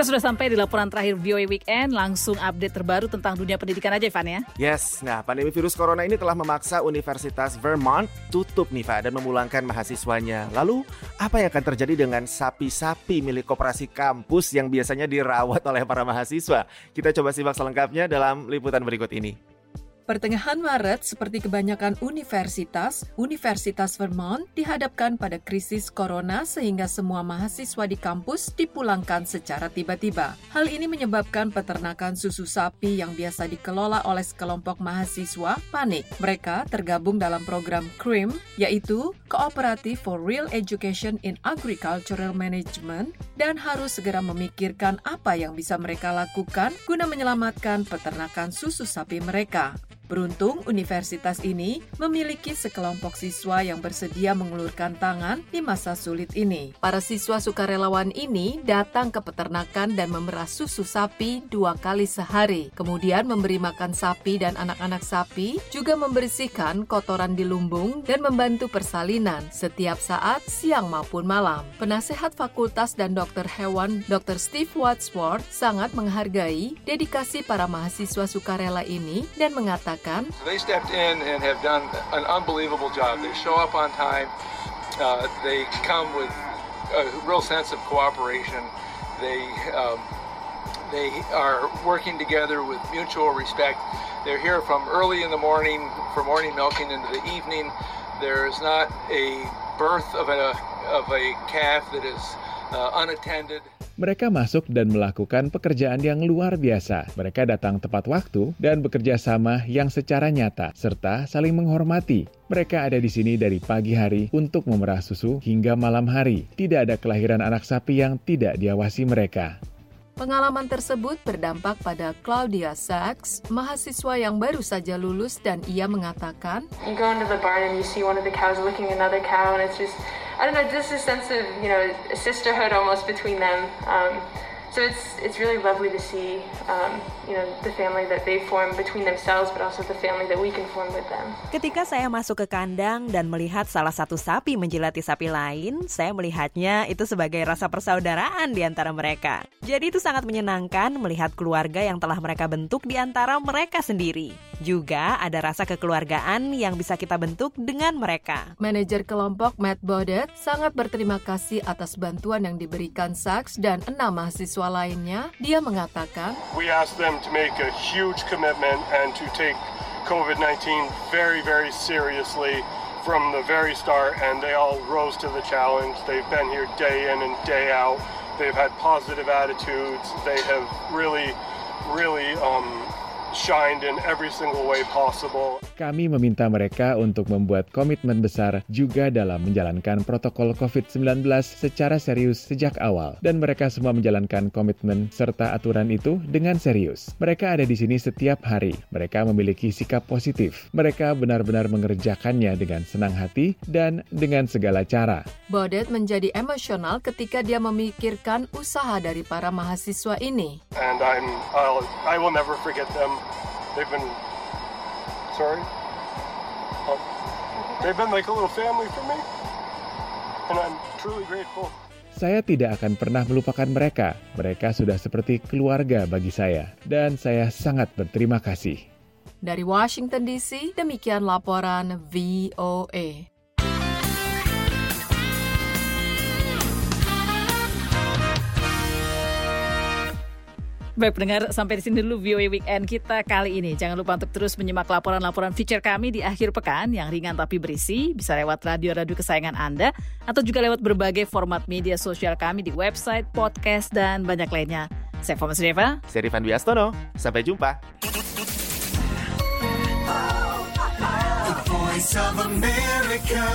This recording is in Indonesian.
Kita sudah sampai di laporan terakhir VOA Weekend, langsung update terbaru tentang dunia pendidikan aja Ivan ya. Yes, nah pandemi virus corona ini telah memaksa Universitas Vermont tutup nih Pak dan memulangkan mahasiswanya. Lalu apa yang akan terjadi dengan sapi-sapi milik koperasi kampus yang biasanya dirawat oleh para mahasiswa? Kita coba simak selengkapnya dalam liputan berikut ini. Pertengahan Maret, seperti kebanyakan universitas, Universitas Vermont dihadapkan pada krisis corona sehingga semua mahasiswa di kampus dipulangkan secara tiba-tiba. Hal ini menyebabkan peternakan susu sapi yang biasa dikelola oleh sekelompok mahasiswa panik. Mereka tergabung dalam program CRIM, yaitu Cooperative for Real Education in Agricultural Management, dan harus segera memikirkan apa yang bisa mereka lakukan guna menyelamatkan peternakan susu sapi mereka. Beruntung, universitas ini memiliki sekelompok siswa yang bersedia mengulurkan tangan di masa sulit ini. Para siswa sukarelawan ini datang ke peternakan dan memerah susu sapi dua kali sehari. Kemudian memberi makan sapi dan anak-anak sapi, juga membersihkan kotoran di lumbung dan membantu persalinan setiap saat siang maupun malam. Penasehat fakultas dan dokter hewan Dr. Steve Wadsworth sangat menghargai dedikasi para mahasiswa sukarela ini dan mengatakan They stepped in and have done an unbelievable job. They show up on time. Uh, they come with a real sense of cooperation. They um, they are working together with mutual respect. They're here from early in the morning for morning milking into the evening. There's not a birth of a of a calf that is. Mereka masuk dan melakukan pekerjaan yang luar biasa. Mereka datang tepat waktu dan bekerja sama yang secara nyata, serta saling menghormati. Mereka ada di sini dari pagi hari untuk memerah susu hingga malam hari. Tidak ada kelahiran anak sapi yang tidak diawasi mereka. Pengalaman tersebut berdampak pada Claudia Sachs, mahasiswa yang baru saja lulus dan ia mengatakan, You go into the barn and you see one of the cows licking another cow and it's just I don't know, just a sense of you know sisterhood almost between them. Um, so it's it's really lovely to see um, you know the family that they form between themselves, but also the family that we can form with them. Ketika saya masuk ke kandang dan melihat salah satu sapi menjilati sapi lain, saya melihatnya itu sebagai rasa persaudaraan di antara mereka. Jadi itu sangat menyenangkan melihat keluarga yang telah mereka bentuk di antara mereka sendiri. Juga ada rasa kekeluargaan yang bisa kita bentuk dengan mereka. Manajer kelompok Matt Bodet sangat berterima kasih atas bantuan yang diberikan Sachs dan enam mahasiswa mahasiswa lainnya, dia mengatakan, We asked them to make a huge commitment and to take COVID-19 very, very seriously from the very start, and they all rose to the challenge. They've been here day in and day out. They've had positive attitudes. They have really, really um, shined in every single way possible. Kami meminta mereka untuk membuat komitmen besar juga dalam menjalankan protokol COVID-19 secara serius sejak awal. Dan mereka semua menjalankan komitmen serta aturan itu dengan serius. Mereka ada di sini setiap hari. Mereka memiliki sikap positif. Mereka benar-benar mengerjakannya dengan senang hati dan dengan segala cara. Bodet menjadi emosional ketika dia memikirkan usaha dari para mahasiswa ini. And I'm, I'll, I will never forget them. They've been sorry. Oh, they've been like a little family for me, and I'm truly grateful. Saya tidak akan pernah melupakan mereka. Mereka sudah seperti keluarga bagi saya, dan saya sangat berterima kasih. Dari Washington DC, demikian laporan VOA. Baik pendengar, sampai di sini dulu VOA Weekend kita kali ini. Jangan lupa untuk terus menyimak laporan-laporan feature kami di akhir pekan yang ringan tapi berisi. Bisa lewat radio-radio kesayangan Anda atau juga lewat berbagai format media sosial kami di website, podcast, dan banyak lainnya. Saya Fomas Reva. Saya Rifan Biastono. Sampai jumpa. The Voice of America.